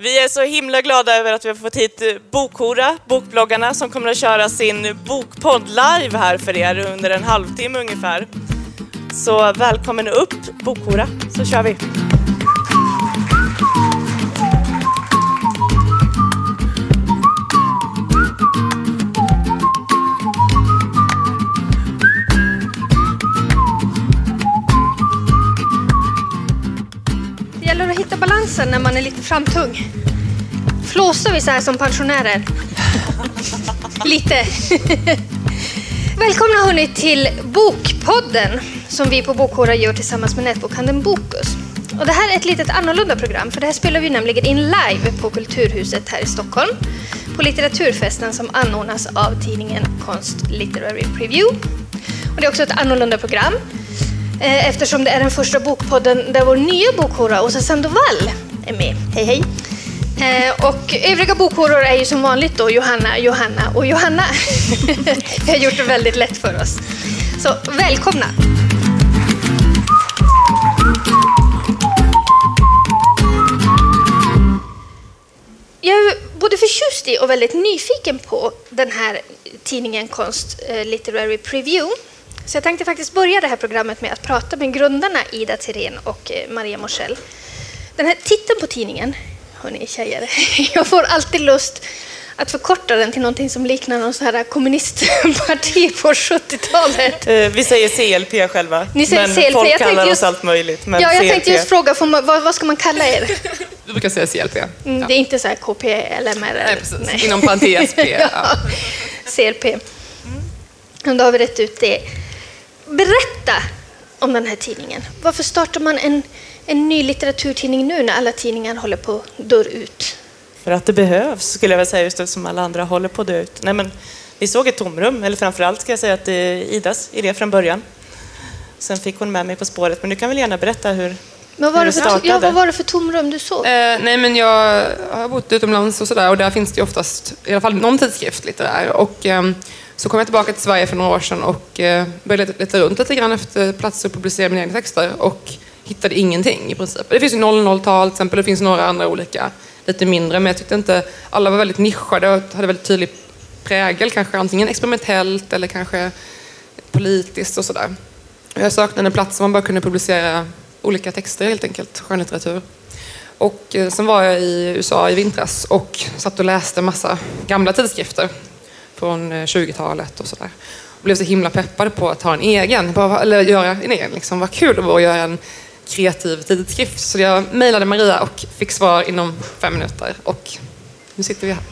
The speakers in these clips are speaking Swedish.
Vi är så himla glada över att vi har fått hit eh, Bokhora, Bokbloggarna, som kommer att köra sin bokpodd live här för er under en halvtimme ungefär. Så välkommen upp Bokhora, så kör vi! Att när man är lite framtung. Flåsar vi så här som pensionärer? lite. Välkomna hörni till Bokpodden som vi på Bokhora gör tillsammans med nätbokhandeln Bokus. Och det här är ett litet annorlunda program för det här spelar vi nämligen in live på Kulturhuset här i Stockholm på litteraturfesten som anordnas av tidningen Konst Literary Preview. Och det är också ett annorlunda program Eh, eftersom det är den första bokpodden där vår nya bokhora Åsa Sandoval är med. Hej hej! Eh, och övriga bokhoror är ju som vanligt då Johanna, Johanna och Johanna. Vi har gjort det väldigt lätt för oss. Så välkomna! Jag är både förtjust i och väldigt nyfiken på den här tidningen Konst eh, Literary Preview. Så jag tänkte faktiskt börja det här programmet med att prata med grundarna Ida Tirén och eh, Maria Morsell. Den här titeln på tidningen, hörni tjejer, jag får alltid lust att förkorta den till någonting som liknar någon sån här kommunistparti på 70-talet. Eh, Vi säger CLP själva, Ni säger men CLP, folk jag tänkte kallar just- oss allt möjligt. Men Ja, jag CLP. tänkte just fråga, man, vad, vad ska man kalla er? Du brukar säga CLP. Mm, Ja. Det är inte så här KP eller MR? Nej, precis. Inom parentes P. ja. Ja. CLP. Mm. Då har vi rätt ut det. Berätta om den här tidningen. Varför startar man en, en ny litteraturtidning nu när alla tidningar håller på att dör ut? För att det behövs, skulle jag vilja säga, just eftersom alla andra håller på att dö ut. Nej, men vi såg ett tomrum, eller framförallt ska jag säga att det är Idas idé från början. Sen fick hon med mig på spåret, men du kan väl gärna berätta hur, men vad, var det för, ja, vad var det för tomrum du såg? Eh, nej, men jag har bott utomlands och sådär och där finns det ju oftast i alla fall någon tidskrift litterär. Och ehm, så kom jag tillbaka till Sverige för några år sedan och eh, började leta, runt lite grann efter platser att publicera mina egna texter och hittade ingenting i princip. Det finns ju 00-tal till exempel, det finns några andra olika lite mindre, men jag tyckte inte alla var väldigt nischade och hade väldigt tydlig prägel, kanske antingen experimentellt eller kanske politiskt och sådär. Och Jag saknade en plats där man bara kunde publicera olika texter helt enkelt, skönlitteratur. Och eh, sen var jag i USA i vintras och satt och läste massa gamla tidskrifter från eh, 20-talet och sådär. Blev så himla peppad på att ha en egen, bara, eller göra en egen. Liksom. Vad kul det var att göra en kreativ tidskrift. Så jag mejlade Maria och fick svar inom fem minuter. Och nu sitter vi här.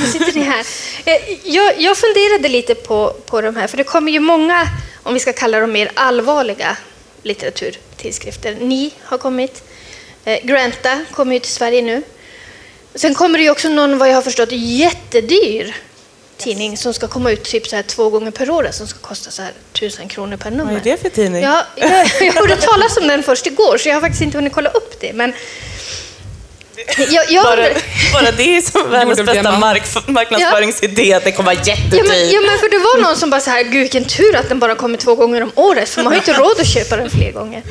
Nu sitter ni här. Eh, jag, jag funderade lite på, på de här, för det kommer ju många, om vi ska kalla dem mer allvarliga litteratur litteraturtidskrifter. Ni har kommit. Eh, Granta kommer ju till Sverige nu. Sen kommer det ju också någon, vad jag har förstått, jättedyr tidning som ska komma ut typ så här två gånger per år, som ska kosta så här tusen kronor per nummer. Vad är det för tidning? Ja, jag, jag hörde talas om den först igår, så jag har faktiskt inte hunnit kolla upp det. Men jag, jag, Bara, bara det är som världens bästa mark, marknadsföringsidé, att det kommer vara Ja jättedyrt. men, ja, men för det var någon som bara så här, gud vilken tur att den bara kommer två gånger om året, för man har ju inte råd att köpa den fler gånger.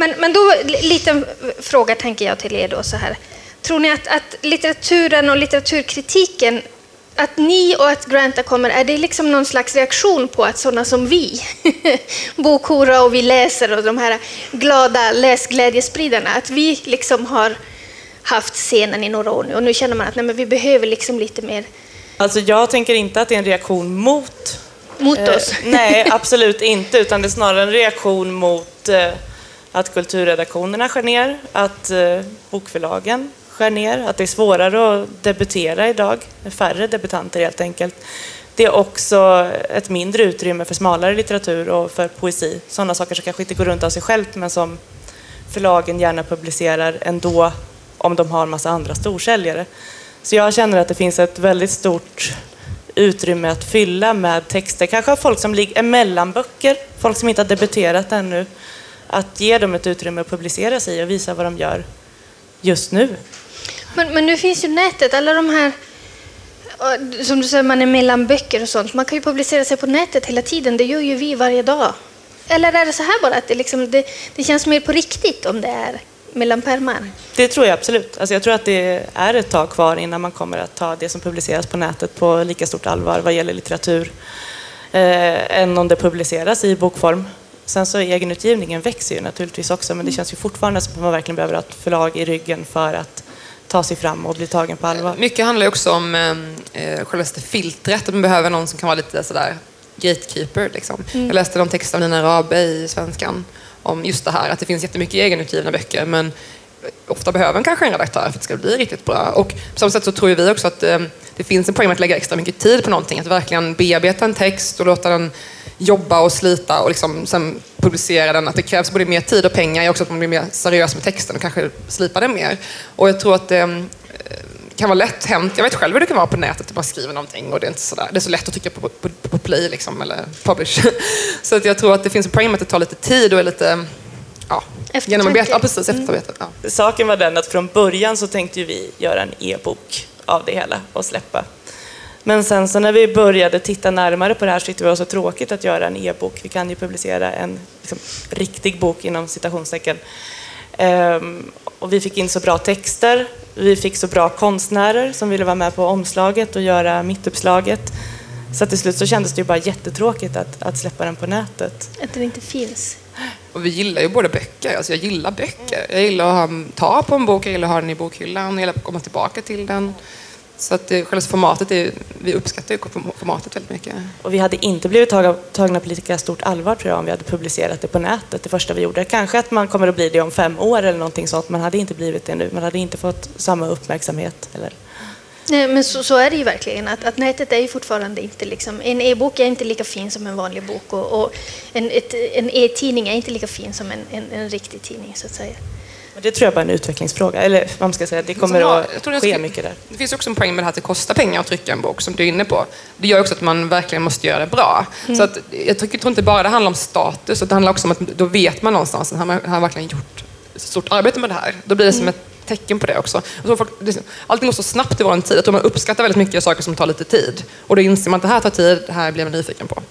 Men, men då, li- liten fråga tänker jag till er då så här. Tror ni att, att litteraturen och litteraturkritiken, att ni och att Granta kommer, är det liksom någon slags reaktion på att sådana som vi, Bokhora och vi läser och de här glada läsglädjespridarna, att vi liksom har haft scenen i några år nu och nu känner man att nej, men vi behöver liksom lite mer Alltså, jag tänker inte att det är en reaktion mot mot Eh, oss. nej, absolut inte. Utan det är snarare en reaktion mot eh, att kulturredaktionerna skär ner, att eh, bokförlagen skär ner, att det är svårare att debutera idag. med färre debutanter helt enkelt. Det är också ett mindre utrymme för smalare litteratur och för poesi. Sådana saker som kanske inte går runt av sig självt men som förlagen gärna publicerar ändå om de har en massa andra storsäljare. Så jag känner att det finns ett väldigt stort utrymme att fylla med texter. Kanske av folk som ligger mellanböcker, folk som inte har debuterat ännu. Att ge dem ett utrymme att publicera sig och visa vad de gör just nu. Men, men nu finns ju nätet, alla de här och som du säger, man är mellan böcker och sånt. Man kan ju publicera sig på nätet hela tiden. Det gör ju vi varje dag. Eller är det så här bara att det, liksom, det, det känns mer på riktigt om det är mellan pärmar? Det tror jag absolut. Alltså jag tror att det är ett tag kvar innan man kommer att ta det som publiceras på nätet på lika stort allvar vad gäller litteratur eh, än om det publiceras i bokform. Sen så egenutgivningen växer ju naturligtvis också men det känns ju fortfarande som att man verkligen behöver ha ett förlag i ryggen för att ta sig fram och bli tagen på allvar. Mycket handlar ju också om eh, självaste filtret, att man behöver någon som kan vara lite sådär gatekeeper. Liksom. Mm. Jag läste någon text av Nina Rabe i Svenskan om just det här, att det finns jättemycket egenutgivna böcker men ofta behöver man kanske en redaktör för att det ska bli riktigt bra. Och på samma sätt så tror vi också att eh, det finns en poäng med att lägga extra mycket tid på någonting, att verkligen bearbeta en text och låta den jobba och slita och liksom sen publicera den. Att det krävs både mer tid och pengar, också att man blir mer seriös med texten och kanske slipar den mer. Och jag tror att det eh, kan vara lätt hänt. Jag vet själv hur det kan vara på nätet, att man skriver någonting och det är, inte sådär, det är så lätt att trycka på, på, på play liksom, eller publish. så att jag tror att det finns en poäng med att det tar lite tid och är lite ja, genomarbetat. Ja, precis, mm. efterarbetat. Ja. Saken var den att från början så tänkte vi göra en e-bok av det hela och släppa. Men sen så när vi började titta närmare på det här så tyckte vi det var så tråkigt att göra en e-bok. Vi kan ju publicera en liksom, riktig bok inom citationstecken. Um, och vi fick in så bra texter, vi fick så bra konstnärer som ville vara med på omslaget och göra mittuppslaget. Så till slut så kändes det ju bara jättetråkigt att, att släppa den på nätet. Att den inte finns. Och vi gillar ju båda böcker. Alltså jag gillar böcker. Jag gillar att ha, ta på en bok, jag gillar att ha den i bokhyllan, jag gillar att komma tillbaka till den. Så att det, själva formatet, är, vi uppskattar ju formatet väldigt mycket. Och vi hade inte blivit tagna på lika stort allvar tror jag om vi hade publicerat det på nätet det första vi gjorde. Kanske att man kommer att bli det om fem år eller någonting sånt. Man hade inte blivit det nu. Man hade inte fått samma uppmärksamhet. Eller... Nej, men så, så, är det ju verkligen. Att, att nätet är ju fortfarande inte liksom... En e-bok är inte lika fin som en vanlig bok och, och en, en e-tidning är inte lika fin som en, en, en riktig tidning så att säga. Det tror jag bara är en utvecklingsfråga. Eller vad man ska säga, det kommer har, att ske ska, mycket där. Det finns också en poäng med det här att det kostar pengar att trycka en bok, som du är inne på. Det gör också att man verkligen måste göra det bra. Mm. Så att, jag tror inte bara det handlar om status, det handlar också om att då vet man någonstans att han har verkligen gjort stort arbete med det här. Då blir det som mm. ett tecken på det också. Folk, allting går så snabbt i vår tid. Jag tror man uppskattar väldigt mycket saker som tar lite tid. Och då inser man att det här tar tid, det här blir man nyfiken på.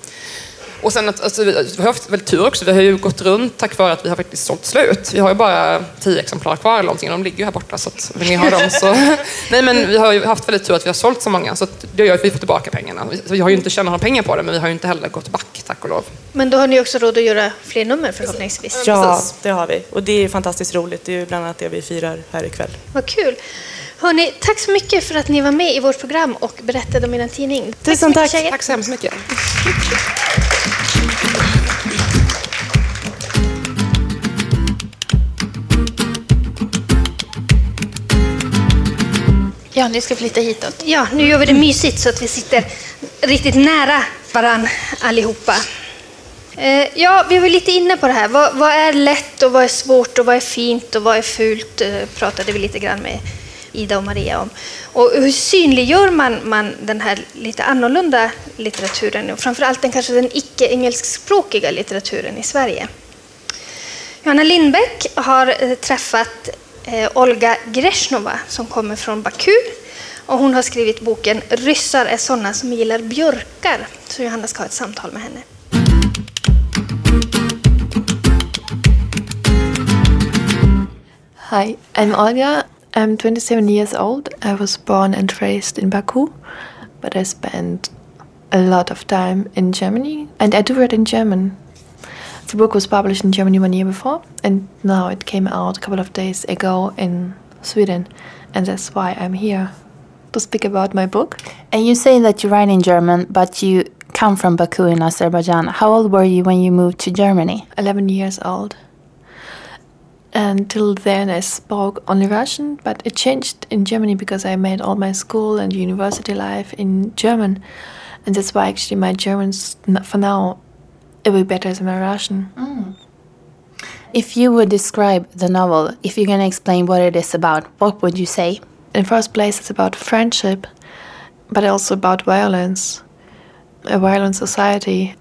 Och sen att, alltså, vi har haft väldigt tur också. Det har ju gått runt tack vare att vi har faktiskt sålt slut. Vi har ju bara tio exemplar kvar eller någonting. De ligger ju här borta så att vill ni ha dem så... Nej men vi har ju haft väldigt tur att vi har sålt så många så att det gör att vi får tillbaka pengarna. Vi har ju inte tjänat några pengar på det men vi har ju inte heller gått back tack och lov. Men då har ni också råd att göra fler nummer förhoppningsvis? Ja, det har vi. Och det är fantastiskt roligt. Det är ju bland annat det vi firar här ikväll. Vad kul! Hörrni, tack så mycket för att ni var med i vårt program och berättade om er tidning. Tusen tack! Tack, tack så hemskt mycket! Ja, ni ska flytta hitåt. Ja, nu gör vi det mysigt så att vi sitter riktigt nära varann allihopa. Eh, ja, vi var lite inne på det här. Vad, vad, är lätt och vad är svårt och vad är fint och vad är fult? Eh, pratade vi lite grann med Ida och Maria om. Och hur synliggör man, man den här lite annorlunda litteraturen och framförallt den kanske den icke-engelskspråkiga litteraturen i Sverige? Johanna Lindbäck har eh, träffat Eh, Olga Greshnova som kommer från Baku och hon har skrivit boken Ryssar är sådana som gillar björkar. Så Johanna ska ha ett samtal med henne. Hi, I'm Olga. I'm 27 years old. I was born and raised in Baku, but I spent a lot of time in Germany, and I do read in German. The book was published in Germany one year before, and now it came out a couple of days ago in Sweden, and that's why I'm here to speak about my book. And you say that you write in German, but you come from Baku in Azerbaijan. How old were you when you moved to Germany? 11 years old. Until then, I spoke only Russian, but it changed in Germany because I made all my school and university life in German. And that's why actually my German's, for now, it would be better than my Russian. Mm. If you would describe the novel, if you're going to explain what it is about, what would you say? In first place, it's about friendship, but also about violence, a violent society.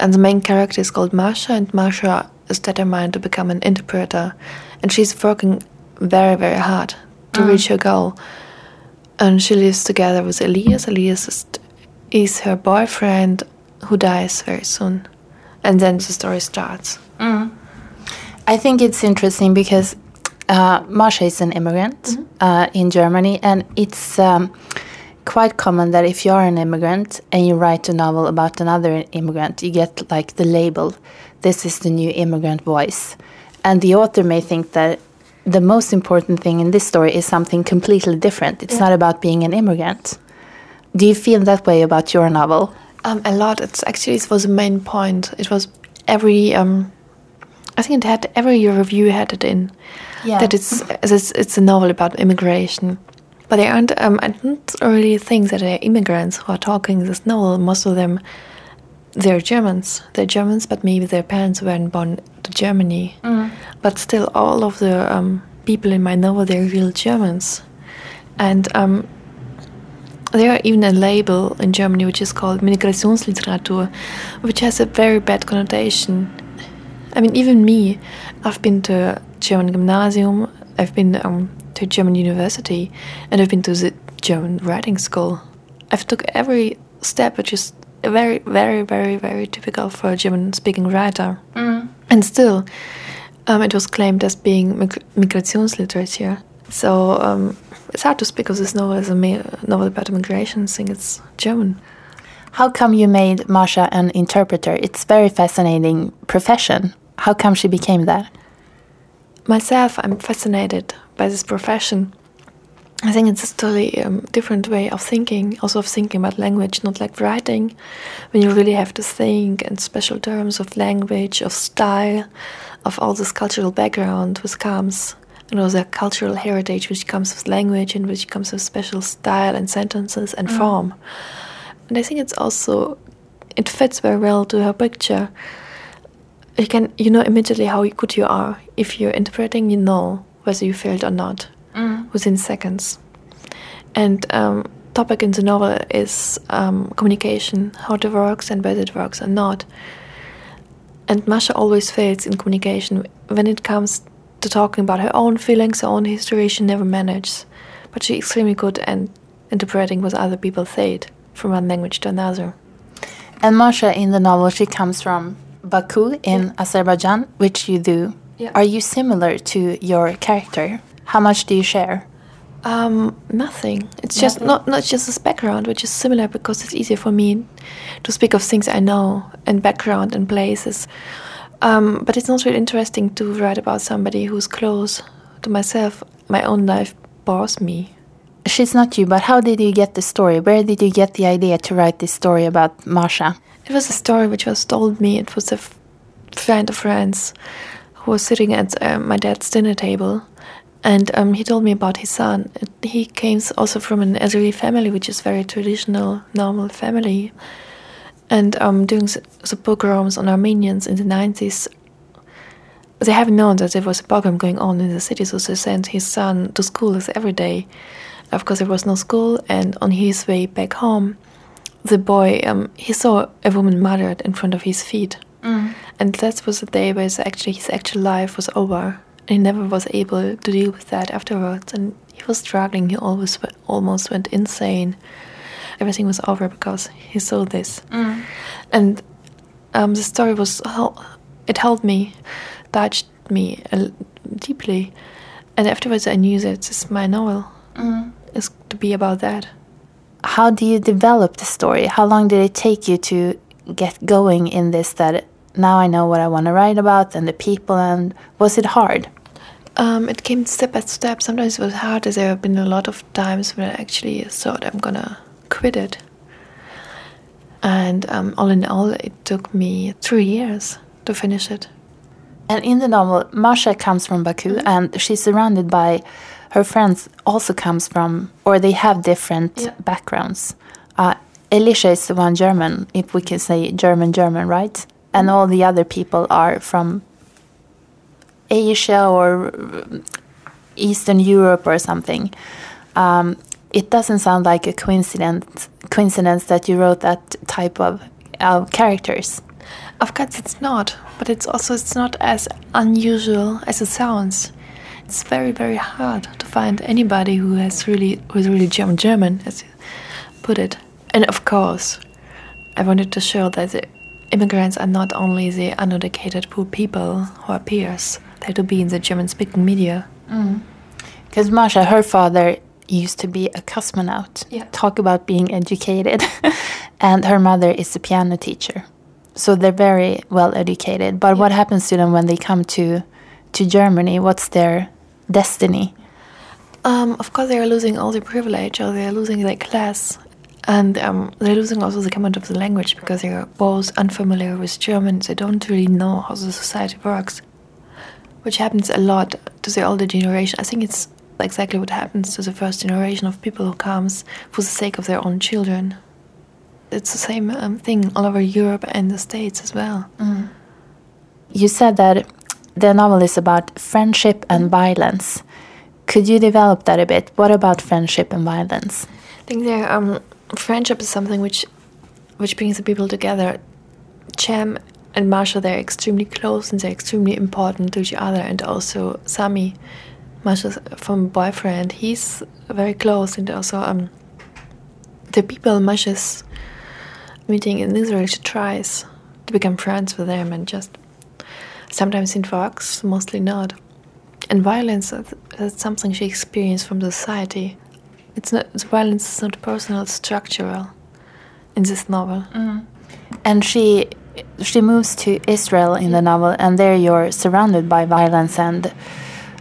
And the main character is called Masha, and Masha is determined to become an interpreter, and she's working very, very hard to mm. reach her goal. And she lives together with Elias. Elias is, is her boyfriend who dies very soon. And then the story starts. Mm. I think it's interesting because uh, Masha is an immigrant Mm-hmm. uh, in Germany, and it's um, quite common that if you are an immigrant and you write a novel about another immigrant, you get like the label, this is the new immigrant voice. And the author may think that the most important thing in this story is something completely different. It's not about being an immigrant. Do you feel that way about your novel? Um, a lot. It's actually it was the main point. It was every. Um, I think it had every review had it in Yeah. that it's it's, it's a novel about immigration. But they aren't. Um, I don't really think that they're immigrants who are talking this novel. Most of them, they're Germans. They're Germans, but maybe their parents weren't born to Germany. But still, all of the um, people in my novel they're real Germans, and um, there are even a label in Germany which is called Migrationsliteratur, which has a very bad connotation. I mean, even me, I've been to German gymnasium, I've been um, to German university, and I've been to the German writing school. I've took every step, which is very, very, very, very typical for a German-speaking writer. And still, um, it was claimed as being mig- Migrationsliteratur. So um, it's hard to speak of this novel as a novel about immigration, since it's German. How come you made Masha an interpreter? It's very fascinating profession. How come she became that? Myself, I'm fascinated by this profession. I think it's a totally um, different way of thinking, also of thinking about language, not like writing, when you really have to think in special terms of language, of style, of all this cultural background which comes, and also a cultural heritage which comes with language and which comes with special style and sentences and form. And I think it's also, it fits very well to her picture. You can you know immediately how good you are. If you're interpreting you know whether you failed or not within seconds. And um, topic in the novel is um, communication how it works and whether it works or not. And masha always fails in communication. When it comes to talking about her own feelings her own history she never manages but she's extremely good at interpreting what other people said from one language to another And Masha in the novel, she comes from Baku in Azerbaijan, which you do. Yeah. Are you similar to your character? How much do you share? Um, nothing. It's just not not just this background, which is similar because it's easier for me to speak of things I know and background and places. Um, but it's not really interesting to write about somebody who's close to myself. My own life bores me. She's not you, but how did you get the story? Where did you get the idea to write this story about Masha? It was a story which was told me. It was a f- friend of friends who was sitting at uh, my dad's dinner table, and um, he told me about his son. He came also from an Azeri family, which is very traditional, normal family. And um, during the, pogroms on Armenians in the 90s, they haven't known that there was a pogrom going on in the city, so they sent his son to school as every day. Of course, there was no school, and on his way back home, the boy um, he saw a woman murdered in front of his feet, and that was the day where his actually his actual life was over. And he never was able to deal with that afterwards, and he was struggling. He always almost went insane. Everything was over because he saw this, and um, the story was it held me, touched me uh, deeply, and afterwards I knew that this is my novel It's to be about that. How do you develop the story? How long did it take you to get going in this that now I know what I want to write about and the people and was it hard? Um, it came step by step. Sometimes it was hard. There have been a lot of times when I actually thought I'm gonna quit it. And um, all in all, it took me three years to finish it. And in the novel, Masha comes from Baku and she's surrounded by her friends also comes from or they have different Yeah. backgrounds. Uh, Elisha is the one German, if we can say German German, right? And all the other people are from Asia or Eastern Europe or something. Um, it doesn't sound like a coincidence coincidence that you wrote that type of uh, characters. Of course, it's not, but it's also it's not as unusual as it sounds. It's very very hard to find anybody who has really who is really German German, as you put it. And of course, I wanted to show that the immigrants are not only the uneducated poor people who are peers. They to be in the German-speaking media. Because Masha, her father used to be a cosmonaut. Yeah. Talk about being educated. and her mother is a piano teacher. So they're very well educated. But what happens to them when they come to to Germany? What's their destiny? Um, of course, they are losing all their privilege, or they are losing their class, and um, they're losing also the command of the language because they are both unfamiliar with German. They don't really know how the society works, which happens a lot to the older generation. I think it's exactly what happens to the first generation of people who comes for the sake of their own children. It's the same um, thing all over Europe and the States as well. You said that the novel is about friendship and violence. Could you develop that a bit? What about friendship and violence? I think their um, friendship is something which which brings the people together. Cham and Marsha, they're extremely close and they're extremely important to each other. And also Sami, Marsha's from boyfriend, he's very close. And also um, the people Marsha's meeting in Israel, she tries to become friends with them and just sometimes it works, mostly not. And violence, that's something she experienced from society. It's not the violence is not personal, it's structural in this novel. And she she moves to Israel in the novel, and there you're surrounded by violence and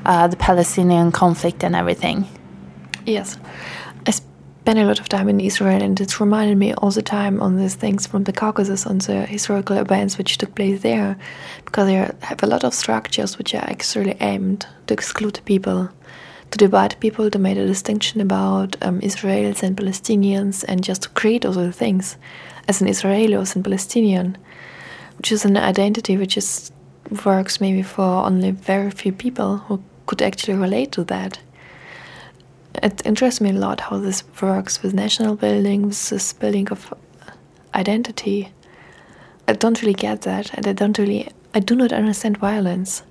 uh, the Palestinian conflict and everything. Yes. I spent a lot of time in Israel and it reminded me all the time on these things from the Caucasus, on the historical events which took place there, because they have a lot of structures which are actually aimed to exclude people, to divide people, to make a distinction about um, Israelis and Palestinians, and just to create all the things as an Israeli or as a Palestinian, which is an identity which is works maybe for only very few people who could actually relate to that it interests me a lot how this works with national buildings, this building of identity. I don't really get that, and I don't really, I do not understand violence.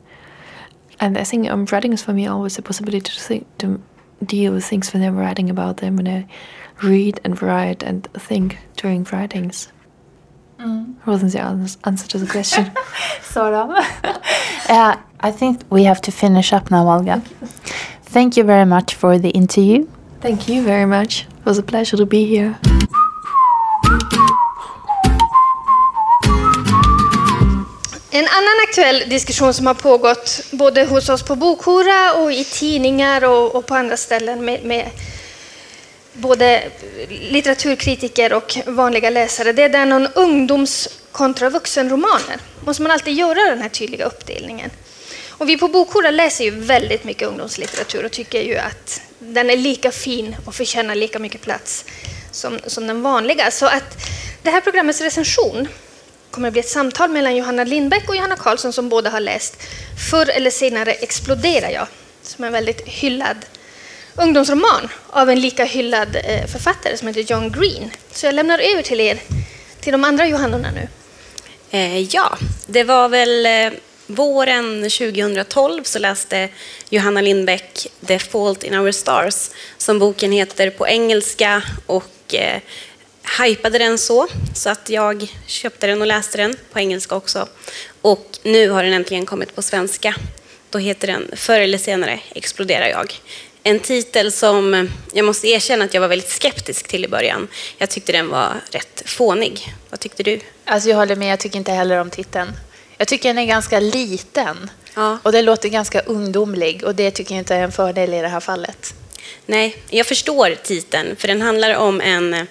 And I think um, writing is for me always a possibility to think, to deal with things when I'm writing about them, when I read and write and think during writings. Wasn't the answer to the question? Sort of. uh, I think we have to finish up now, Olga. Thank you very much for the interview. Thank you very much. It was a pleasure to be here. En annan aktuell diskussion som har pågått både hos oss på Bokhora och i tidningar och, och på andra ställen med, med både litteraturkritiker och vanliga läsare, det är den om ungdoms kontra vuxenromaner. Måste man alltid göra den här tydliga uppdelningen? Och vi på Bokhora läser ju väldigt mycket ungdomslitteratur och tycker ju att den är lika fin och förtjänar lika mycket plats som, som den vanliga. Så att det här programmets recension kommer att bli ett samtal mellan Johanna Lindbäck och Johanna Karlsson som båda har läst Förr eller senare exploderar jag, som är en väldigt hyllad ungdomsroman av en lika hyllad eh, författare som heter John Green. Så jag lämnar över till er, till de andra Johannorna nu. Eh, ja, det var väl eh, våren 2012 så läste Johanna Lindbäck The Fault in Our Stars, som boken heter på engelska och eh, hypade den så, så att jag köpte den och läste den på engelska också. Och nu har den äntligen kommit på svenska. Då heter den Förr eller senare exploderar jag. En titel som jag måste erkänna att jag var väldigt skeptisk till i början. Jag tyckte den var rätt fånig. Vad tyckte du? Alltså jag håller med, jag tycker inte heller om titeln. Jag tycker den är ganska liten Ja. och det låter ganska ungdomlig och det tycker jag inte är en fördel i det här fallet. Nej, jag förstår titeln, för den handlar om en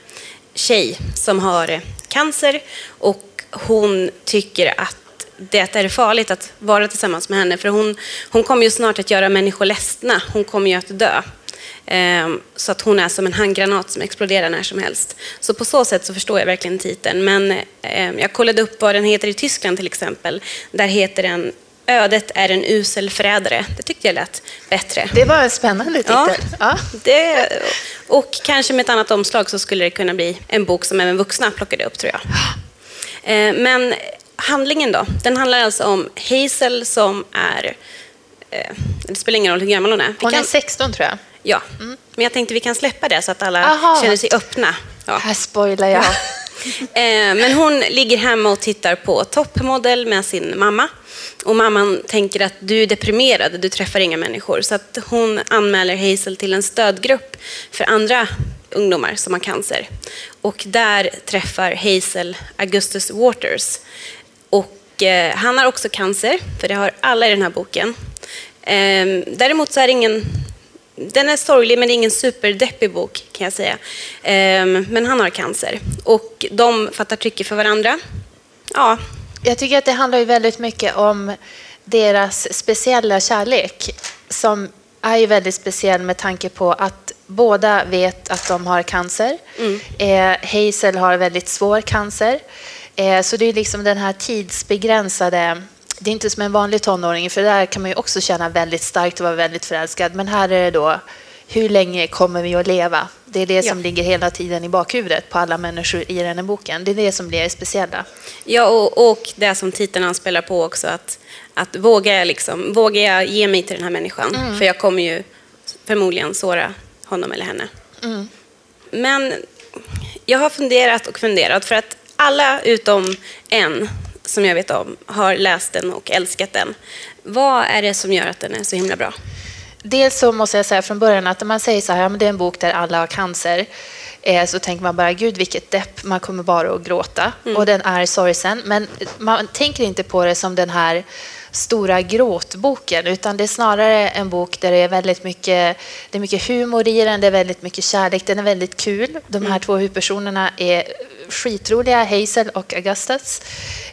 tjej som har cancer och hon tycker att det är farligt att vara tillsammans med henne, för hon, hon kommer ju snart att göra människor ledsna. Hon kommer ju att dö. Ehm, Så att hon är som en handgranat som exploderar när som helst. Så på så sätt så förstår jag verkligen titeln. Men eh, jag kollade upp vad den heter i Tyskland till exempel. Där heter den Ödet är en usel förrädare. Det tyckte jag lät bättre. Det var en spännande titel. Ja. Ja. Det, och kanske med ett annat omslag så skulle det kunna bli en bok som även vuxna plockade upp tror jag. Eh, Men handlingen då? Den handlar alltså om Hazel som är... eh, Det spelar ingen roll hur gammal hon är. Vi Hon kan, är 16 tror jag. Ja, men jag tänkte vi kan släppa det så att alla Aha. känner sig öppna. Ja. Här spoilar jag. Eh, men hon ligger hemma och tittar på toppmodell med sin mamma. Och mamman tänker att du är deprimerad, du träffar inga människor. Så att hon anmäler Hazel till en stödgrupp för andra ungdomar som har cancer. Och där träffar Hazel Augustus Waters. Och eh, han har också cancer, för det har alla i den här boken. Eh, däremot så är det ingen den är sorglig, men det är ingen superdeppig bok kan jag säga. Ehm, men han har cancer och de fattar tycke för varandra. Ja. Jag tycker att det handlar ju väldigt mycket om deras speciella kärlek som är ju väldigt speciell med tanke på att båda vet att de har cancer. Mm. Eh, Hazel har väldigt svår cancer. Eh, så det är liksom den här tidsbegränsade det är inte som en vanlig tonåring, för där kan man ju också känna väldigt starkt och vara väldigt förälskad. Men här är det då, hur länge kommer vi att leva? Det är det som ligger hela tiden i bakhuvudet på alla människor i den här boken. Det är det som blir det speciella. Ja, och, och det som titeln anspelar på också, att, att vågar, jag liksom, vågar jag ge mig till den här människan? Mm. För jag kommer ju förmodligen såra honom eller henne. Mm. Men jag har funderat och funderat, för att alla utom en som jag vet om har läst den och älskat den. Vad är det som gör att den är så himla bra? Dels så måste jag säga från början att när man säger så här, men det är en bok där alla har cancer, eh, så tänker man bara gud vilket depp, man kommer bara att gråta. Mm. Och den är sorgsen, men man tänker inte på det som den här stora gråtboken, utan det är snarare en bok där det är väldigt mycket, det är mycket humor i den, det är väldigt mycket kärlek, den är väldigt kul. De här mm. två huvudpersonerna är skitroliga, Hazel och Augustus.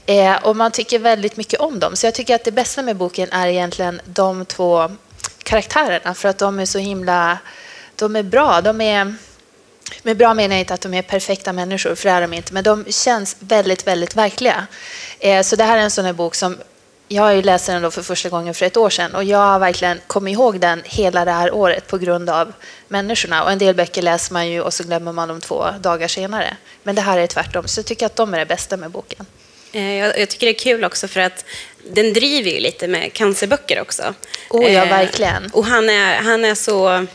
Eh, och man tycker väldigt mycket om dem. Så jag tycker att det bästa med boken är egentligen de två karaktärerna, för att de är så himla... De är bra. De är... Med bra menar jag inte att de är perfekta människor, för det är de inte, men de känns väldigt, väldigt verkliga. Eh, så det här är en sån här bok som jag har ju läst den då för första gången för ett år sedan och jag har verkligen kommit ihåg den hela det här året på grund av människorna. Och en del böcker läser man ju och så glömmer man dem två dagar senare. Men det här är tvärtom, så jag tycker att de är det bästa med boken. Eh, jag, jag tycker det är kul också för att den driver ju lite med cancerböcker också. Oh ja, eh, verkligen. Och han är, han är så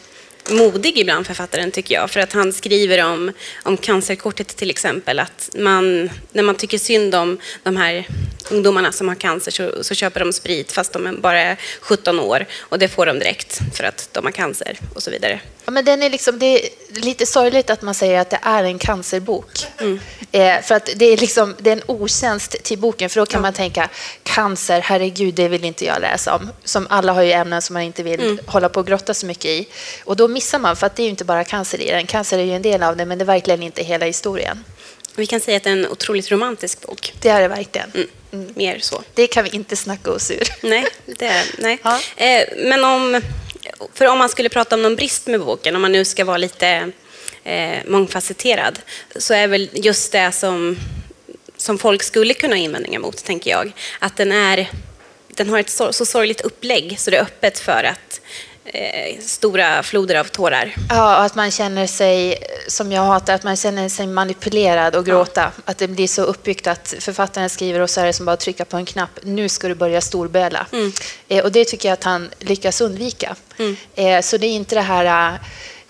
modig ibland, författaren, tycker jag. För att han skriver om, om cancerkortet till exempel. Att man, när man tycker synd om de här ungdomarna som har cancer så, så köper de sprit fast de bara är 17 år. Och det får de direkt för att de har cancer och så vidare. Ja, men den är liksom, det är lite sorgligt att man säger att det är en cancerbok. Mm. Eh, för att det är, liksom, det är en otjänst till boken, för då kan ja. man tänka cancer, herregud, det vill inte jag läsa om. Som alla har ju ämnen som man inte vill mm. hålla på och grotta så mycket i. Och då missar man, för att det är ju inte bara cancer i den. Cancer är ju en del av det, men det är verkligen inte hela historien. Vi kan säga att det är en otroligt romantisk bok. Det är det verkligen. Mm. Mm. Mer så. Det kan vi inte snacka oss ur. Nej, det är, nej. Ja. Eh, men om, för om man skulle prata om någon brist med boken, om man nu ska vara lite eh, mångfacetterad, så är väl just det som, som folk skulle kunna ha invändningar mot, tänker jag. Att den, är, den har ett så, så sorgligt upplägg, så det är öppet för att eh, stora floder av tårar. Ja, och att man känner sig, som jag hatar, att man känner sig manipulerad och gråta. Ja. Att det blir så uppbyggt att författaren skriver och så är det som bara att trycka på en knapp. Nu ska du börja storböla. Mm. Eh, och det tycker jag att han lyckas undvika. Mm. Eh, så det är inte det här eh,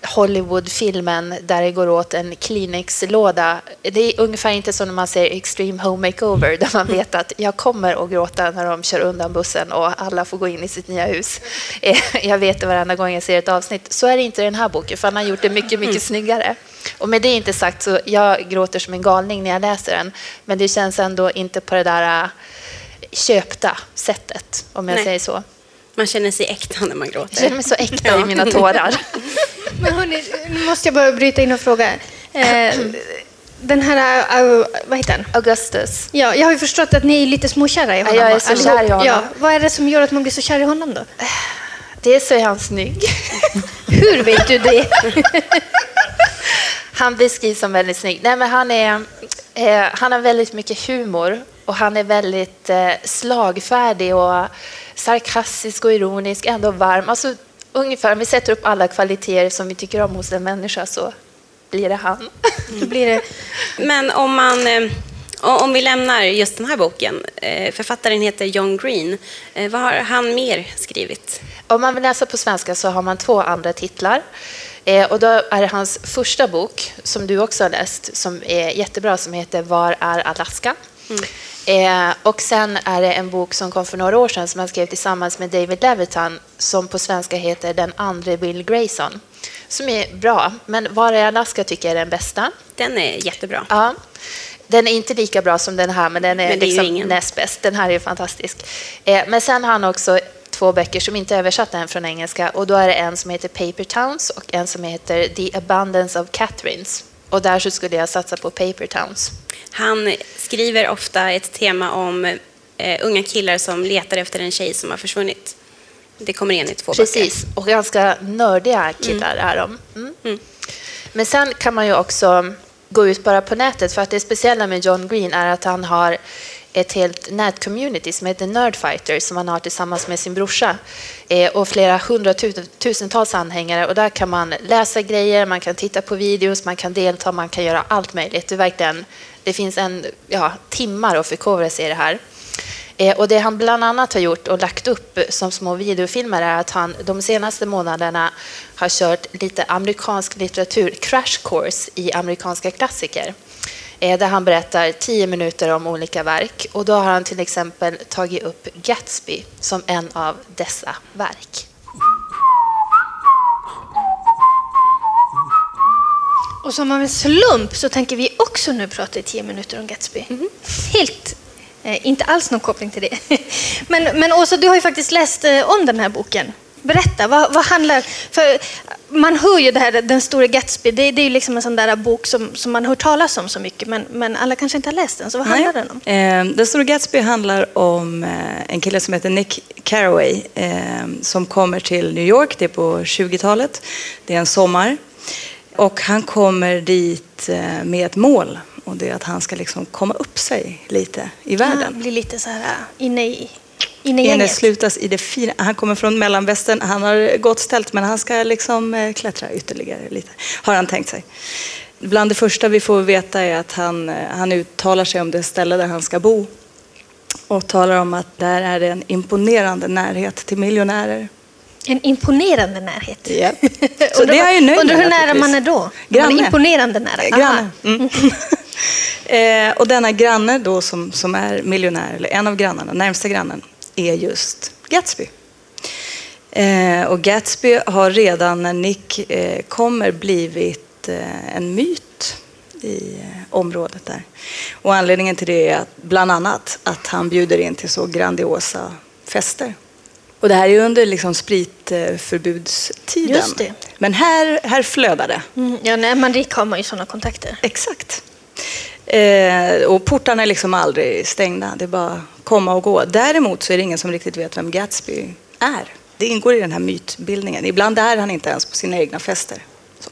Hollywood-filmen där det går åt en Kleenex-låda. Det är ungefär inte som när man ser Extreme Home Makeover där man vet att jag kommer att gråta när de kör undan bussen och alla får gå in i sitt nya hus. Eh, jag vet det varenda gång jag ser ett avsnitt. Så är det inte i den här boken, för han har gjort det mycket, mycket snyggare. Och med det inte sagt så jag gråter som en galning när jag läser den, men det känns ändå inte på det där äh, köpta sättet, om jag Nej. säger så. Man känner sig äkta när man gråter. Jag känner mig så äkta i mina tårar. Men hörni, nu måste jag bara bryta in och fråga. Eh, den här, uh, vad heter den? Augustus. Ja, jag har ju förstått att ni är lite småkära i honom. jag är så allihop. kär i honom. Ja, vad är det som gör att man blir så kär i honom då? Dels så är han snygg. Hur vet du det? han beskrivs som väldigt snygg. Nej, men han, är, eh, han har väldigt mycket humor och han är väldigt eh, slagfärdig och sarkastisk och ironisk, ändå varm. Alltså, ungefär, om vi sätter upp alla kvaliteter som vi tycker om hos en människa så blir det han. Mm. blir det. Men om, man, eh, om vi lämnar just den här boken. Eh, författaren heter John Green. Eh, vad har han mer skrivit? Om man vill läsa på svenska så har man två andra titlar. Och då är det hans första bok, som du också har läst, som är jättebra, som heter Var är Alaska? Eh, och sen är det en bok som kom för några år sedan som han skrev tillsammans med David Levitan som på svenska heter Den andre Bill Grayson. Som är bra, men Var är Alaska tycker jag är den bästa. Den är jättebra. Ja. Den är inte lika bra som den här, men den är, Men är liksom näst bäst. Den här är fantastisk. Eh, men sen har han också två böcker som inte är översatta än från engelska. Och då är det en som heter Paper Towns och en som heter The Abundance of Catherines. Och där så skulle jag satsa på Paper Towns. Han skriver ofta ett tema om eh, unga killar som letar efter en tjej som har försvunnit. Det kommer in i två Precis, och ganska nördiga killar är de. Mm. Men sen kan man ju också gå ut bara på nätet, för att det speciella med John Green är att han har ett helt nätcommunity som heter Nerdfighter som han har tillsammans med sin brorsa eh, och flera hundratusentals anhängare och där kan man läsa grejer, man kan titta på videos, man kan delta, man kan göra allt möjligt. Det, är verkligen, det finns en, ja, timmar att förkovra sig i det här. Eh, och det han bland annat har gjort och lagt upp som små videofilmer är att han de senaste månaderna har kört lite amerikansk litteratur, crash course i amerikanska klassiker. Eh, Där han berättar tio minuter om olika verk. Och då har han till exempel tagit upp Gatsby som en av dessa verk. Och som av en slump så tänker vi också nu prata i tio minuter om Gatsby. Helt, eh, inte alls någon koppling till det. men, men Åsa, du har ju faktiskt läst eh, om den här boken. Berätta, vad, vad handlar... För man hör ju det här, Den store Gatsby, det, det är ju liksom en sån där bok som, som man hör talas om så mycket, men, men alla kanske inte har läst den. Så vad handlar den om? Eh, Den stora Gatsby handlar om eh, en kille som heter Nick Carraway eh, som kommer till New York, det är på 20-talet. Det är en sommar. Och han kommer dit eh, med ett mål och det är att han ska liksom komma upp sig lite i Han världen. blir lite så här äh, inne i, inne i det fina. Han kommer från mellanvästern, han har gott ställt men han ska liksom eh, klättra ytterligare lite, har han tänkt sig. Bland det första vi får veta är att han, eh, han uttalar sig om det ställe där han ska bo och talar om att där är det en imponerande närhet till miljonärer. En imponerande närhet. Japp. Så Undrar det är ju nöjd undrar hur nära man är då? Man är Granne. imponerande nära. Eh. Granne. Mm. eh, och denna granne då som, som är miljonär, eller en av grannarna, närmsta grannen, är just Gatsby. Eh, och Gatsby har redan när Nick eh, kommer blivit eh, en myt i området där. Och anledningen till det är att, bland annat att han bjuder in till så grandiosa fester. Och det här är under liksom spritförbudstiden. Just det. Men här, här flödar det. Mm, ja, när man rik har man ju sådana kontakter. Exakt. Eh, och portarna är liksom aldrig stängda. Det är bara komma och gå. Däremot så är det ingen som riktigt vet vem Gatsby är. Det ingår i den här mytbildningen. Ibland är han inte ens på sina egna fester. Så.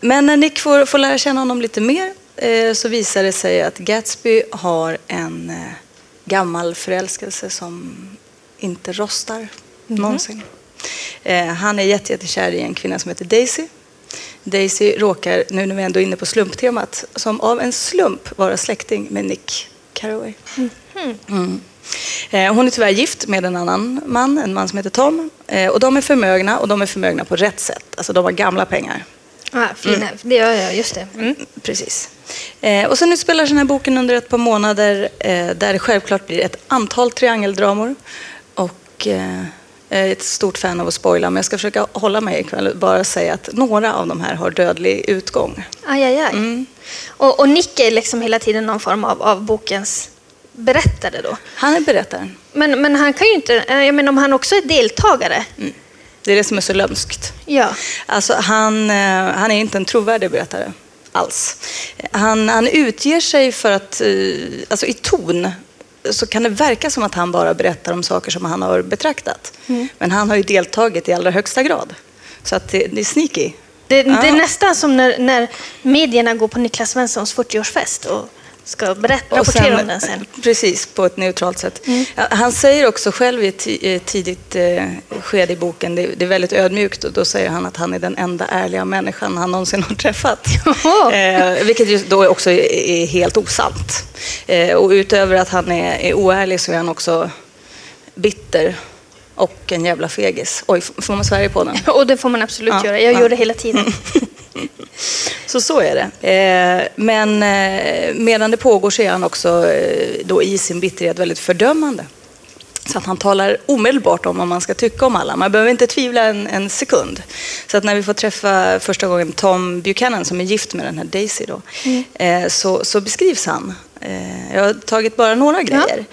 Men när Nick får, får lära känna honom lite mer eh, så visar det sig att Gatsby har en eh, gammal förälskelse som inte rostar någonsin. Eh, han är jätte- jättekär i en kvinna som heter Daisy. Daisy råkar, nu när vi ändå är inne på slumptemat, som av en slump vara släkting med Nick Carraway. Mm. Eh, Hon är tyvärr gift med en annan man, en man som heter Tom. Eh, Och de är förmögna och de är förmögna på rätt sätt. Alltså de har gamla pengar. Ah, fina. Det gör jag, just det. Mm. Precis. Eh, och sen utspelar sig den här boken under ett par månader där det självklart blir ett antal triangeldramor. Och jag är ett stort fan av att spoila, men jag ska försöka hålla mig ikväll och bara säga att några av de här har dödlig utgång. Aj, aj, aj. Mm. Och, och Nick är liksom hela tiden någon form av, av bokens berättare då. Han är berättaren. Men, men han kan ju inte, eh, jag menar om han också är deltagare. Det är det som är så lömskt. Ja. Alltså, han, eh, han är inte en trovärdig berättare alls. Han, han utger sig för att, eh, alltså i ton, så kan det verka som att han bara berättar om saker som han har betraktat. Men han har ju deltagit i allra högsta grad. Så att det, det är sneaky. Det, det är Ja. nästan som när, när medierna går på Niklas Svenssons 40-årsfest och ska berätta, rapportera om den sen. Precis, på ett neutralt sätt. Ja, Han säger också själv i ett ett tidigt eh, skede i boken, det, är väldigt ödmjukt, och då säger han att han är den enda ärliga människan han någonsin har träffat. Eh, vilket då också är, helt osant. Eh, och utöver att han är, är oärlig så är han också bitter och en jävla fegis. Oj, får man svära på den? Och det får man absolut Ja, göra. Jag ja. gör det hela tiden. Så så är det. Eh, men eh, medan det pågår så är han också eh, då i sin bitterhet väldigt fördömande. Så att han talar omedelbart om vad man ska tycka om alla. Man behöver inte tvivla en, en sekund. Så att när vi får träffa första gången Tom Buchanan som är gift med den här Daisy då, eh, så, så beskrivs han. Jag har tagit bara några grejer.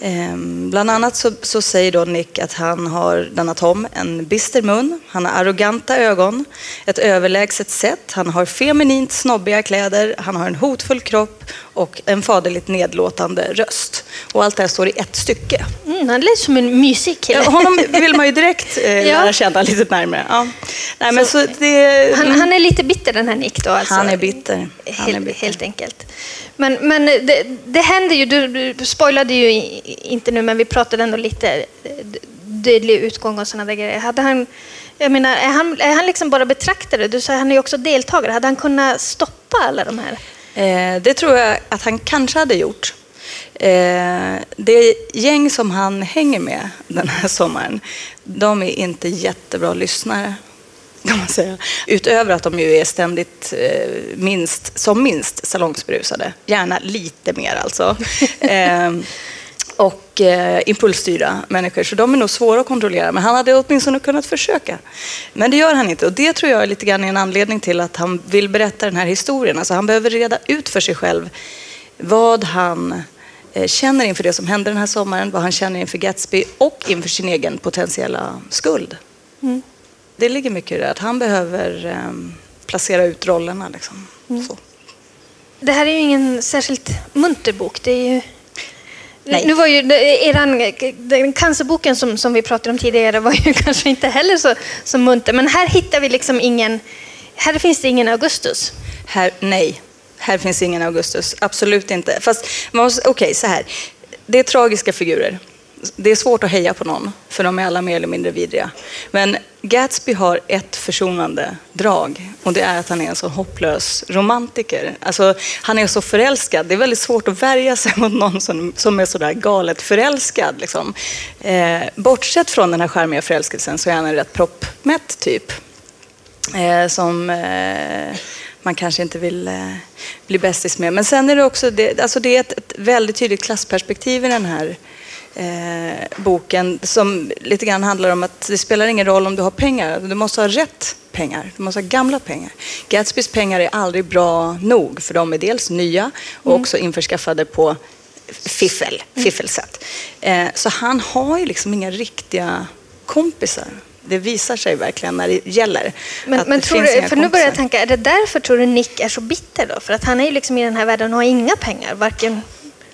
Ehm, bland annat så, så säger då Nick att han har, denna Tom, en bister mun, han har arroganta ögon, ett överlägset sätt, han har feminint snobbiga kläder, han har en hotfull kropp och en faderligt nedlåtande röst. Och allt det här står i ett stycke. Mm, han lät som en mysig kille. Ja, honom vill man ju direkt eh, Ja. lära känna lite närmare. Ja. Nej, men så det, Han, han är lite bitter den här Nick då alltså. Han är bitter. Han är Helt, bitter. helt enkelt. Men, men det, det händer ju, du, du spoilade ju inte nu, men vi pratade ändå lite eh, dödlig utgång och sådana där grejer. Hade han, jag menar, är han, är han liksom bara betraktare? Du sa han är ju också deltagare. Hade han kunnat stoppa alla de här? Eh, det tror jag att han kanske hade gjort. Eh, det gäng som han hänger med den här sommaren, de är inte jättebra lyssnare. Kan man säga. Utöver att de ju är ständigt eh, minst, som minst salongsberusade. Gärna lite mer alltså. Och eh, impulsstyrda människor. Så de är nog svåra att kontrollera. Men han hade åtminstone kunnat försöka. Men det gör han inte. Och det tror jag är lite grann en anledning till att han vill berätta den här historien. Alltså han behöver reda ut för sig själv vad han eh, känner inför det som hände den här sommaren, vad han känner inför Gatsby och inför sin egen potentiella skuld. Det ligger mycket i det, att han behöver eh, placera ut rollerna. Liksom. Så. Det här är ju ingen särskilt munter bok. Det är ju... Nej. Nu var ju eran, den cancerboken som, som vi pratade om tidigare var ju kanske inte heller så, så munter. Men här hittar vi liksom ingen... Här finns det ingen Augustus. Här, nej, här finns ingen Augustus. Absolut inte. Fast, okej, så här. Det är tragiska figurer. Det är svårt att heja på någon, för de är alla mer eller mindre vidriga. Men Gatsby har ett försonande drag och det är att han är en så hopplös romantiker. Alltså, han är så förälskad. Det är väldigt svårt att värja sig mot någon som, som är sådär galet förälskad. Liksom. Eh, bortsett från den här charmiga förälskelsen så är han en rätt proppmätt typ eh, som eh, man kanske inte vill eh, bli bästis med. Men sen är det också det, alltså det är ett, ett väldigt tydligt klassperspektiv i den här eh, boken som lite grann handlar om att det spelar ingen roll om du har pengar. Du måste ha rätt pengar. Du måste ha gamla pengar. Gatsbys pengar är aldrig bra nog för de är dels nya och också införskaffade på fiffel, fiffelsätt. Eh, så han har ju liksom inga riktiga kompisar. Det visar sig verkligen när det gäller. Men, men det tror du, för nu börjar jag tänka, är det därför tror du Nick är så bitter då? För att han är ju liksom i den här världen och har inga pengar. Varken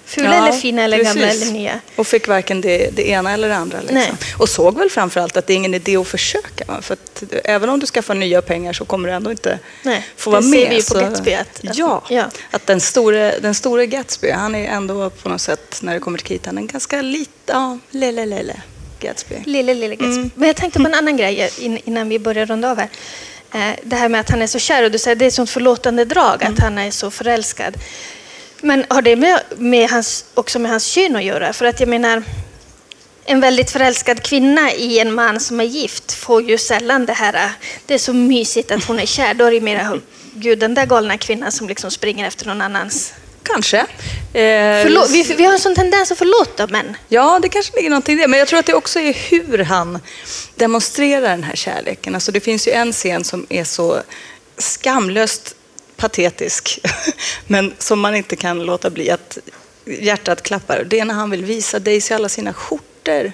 fula Ja, eller fina eller gamla precis. eller nya. Och fick varken det, det ena eller det andra. Liksom. Och såg väl framförallt att det är ingen idé att försöka. För att även om du skaffar nya pengar så kommer du ändå inte Nej, få det vara ser med. vi ju på Gatsby att- ja, ja. att den store, den store Gatsby, han är ändå på något sätt, när det kommer till kritan, en ganska lite, ja, lille, lille Gatsby. Lille, lille Gatsby. Mm. Men jag tänkte på en annan grej in- innan vi börjar runda av här. Eh, Det här med att han är så kär och du säger att det är ett sånt förlåtande drag Mm. att han är så förälskad. Men har det med, med hans, också med hans kön att göra? För att jag menar, en väldigt förälskad kvinna i en man som är gift får ju sällan det här, eh, det är så mysigt att hon är kär. Då är det mer, gud den där galna kvinnan som liksom springer efter någon annans. Kanske. Eh, Förlåt, vi, vi har en sån tendens att förlåta män. Ja, det kanske ligger någonting i det. Men jag tror att det också är hur han demonstrerar den här kärleken. Alltså det finns ju en scen som är så skamlöst patetisk, men som man inte kan låta bli att hjärtat klappar. Det är när han vill visa Daisy alla sina skjortor.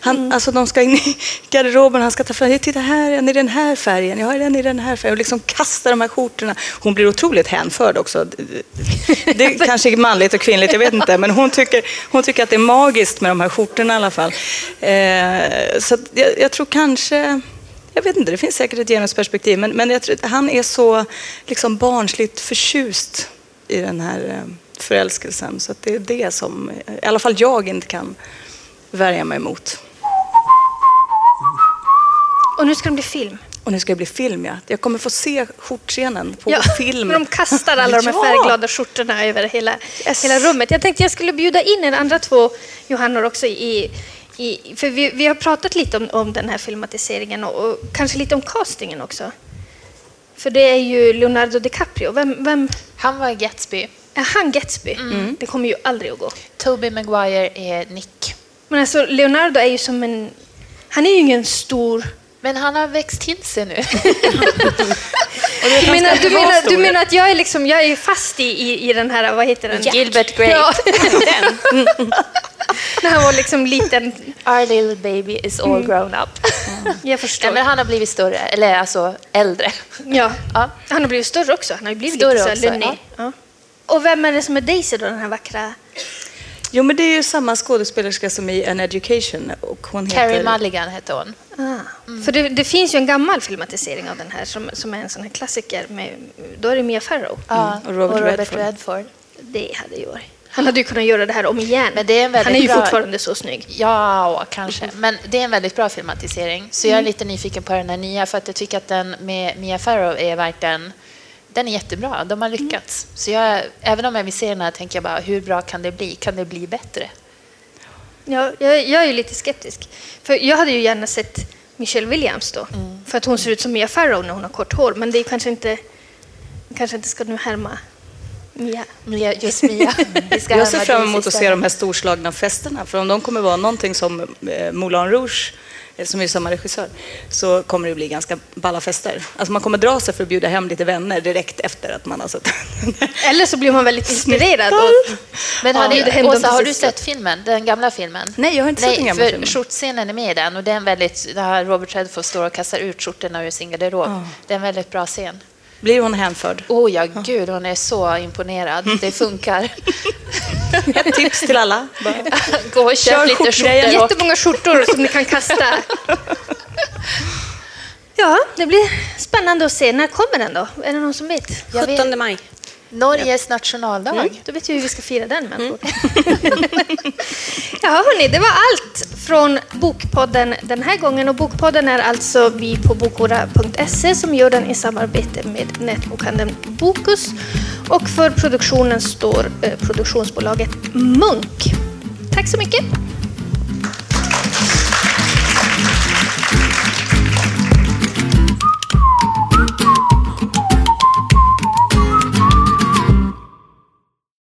Han, alltså de ska in i garderoben, han ska ta fram, titta här, en i den här färgen, jag har en i den här färgen. Och liksom kasta de här skjortorna. Hon blir otroligt hänförd också. Det är kanske är manligt och kvinnligt, jag vet inte. Men hon tycker, hon tycker att det är magiskt med de här skjortorna i alla fall. Eh, så jag, jag tror kanske, jag vet inte, det finns säkert ett genusperspektiv. Men, men jag tror, att han är så liksom barnsligt förtjust i den här eh, förälskelsen. Så att det är det som, i alla fall jag inte kan värja mig emot. Och nu ska det bli film. Och nu ska det bli film, ja. Jag kommer få se skjortscenen på Ja, film. De kastar alla de här färgglada skjortorna över hela, Yes. hela rummet. Jag tänkte jag skulle bjuda in er andra två Johannor också i, I, för vi, vi har pratat lite om, om den här filmatiseringen och, och kanske lite om castingen också. För det är ju Leonardo DiCaprio. Vem, vem Han var Gatsby. är han Gatsby? Det kommer ju aldrig att gå. Toby Maguire är Nick. Men alltså Leonardo är ju som en... Han är ju ingen stor... Men han har växt till sig nu. Du menar, du, menar, du menar att jag är, liksom, jag är fast i, i, i den här, vad heter den? Gilbert Grape. Ja. När han var liksom liten. Our little baby is all grown up. Jag förstår. Nej, men han har blivit större, eller alltså äldre. Ja. Ja. Han har blivit större också. Han har ju blivit Större lite så lunnig. Ja. Och vem är det som är Daisy då, den här vackra? Jo, men det är ju samma skådespelerska som i An Education. Och hon heter... Carrie Mulligan hette hon. Ah. För det, det finns ju en gammal filmatisering av den här som, som är en sån här klassiker. Med, då är det Mia Farrow. Ja, och Robert Redford. Redford. Det hade ju varit... Han hade ju kunnat göra det här om igen. Men det är en väldigt Han är ju bra- fortfarande så snygg. Ja, kanske. Men det är en väldigt bra filmatisering. Så jag är lite nyfiken på den här nya för att jag tycker att den med Mia Farrow är verkligen den är jättebra. De har lyckats. Så jag, även om jag vill se den här tänker jag bara hur bra kan det bli? Kan det bli bättre? Ja, jag, jag är ju lite skeptisk. För jag hade ju gärna sett Michelle Williams då. För att hon ser ut som Mia Farrow när hon har kort hår. Men det är kanske inte... kanske inte ska nu härma Mia. Mia, just Mia. Vi ska Jag ser fram emot att se de här storslagna festerna. För om de kommer vara någonting som eh, Moulin Rouge, eh, som är samma regissör, så kommer det bli ganska balla fester. Alltså man kommer dra sig för att bjuda hem lite vänner direkt efter att man har sett Eller så blir man väldigt inspirerad. Och, Men har, Ja, ni, Åsa, har du sett filmen? Den gamla filmen? Nej, jag har inte sett den gamla för filmen. skjortscenen är med i den och det är en väldigt, där Robert Redford står och kastar ut skjortorna ur sin garderob. Det är en väldigt bra scen. Blir hon hänförd? Oh ja, gud, hon är så imponerad. Det funkar. Ett tips till alla. Bara. Gå och köp Kör lite skjortor. och- jättemånga skjortor som ni kan kasta. Ja, det blir spännande att se. När kommer den då? Är det någon som vet? Jag vet. 17 maj. Norges nationaldag. Mm, då vet vi hur vi ska fira den människor. ja, hörni, det var allt från Bokpodden den här gången. Och Bokpodden är alltså vi på bokora.se som gör den i samarbete med nätbokhandeln Bokus. Och för produktionen står eh, produktionsbolaget Munk. Tack så mycket!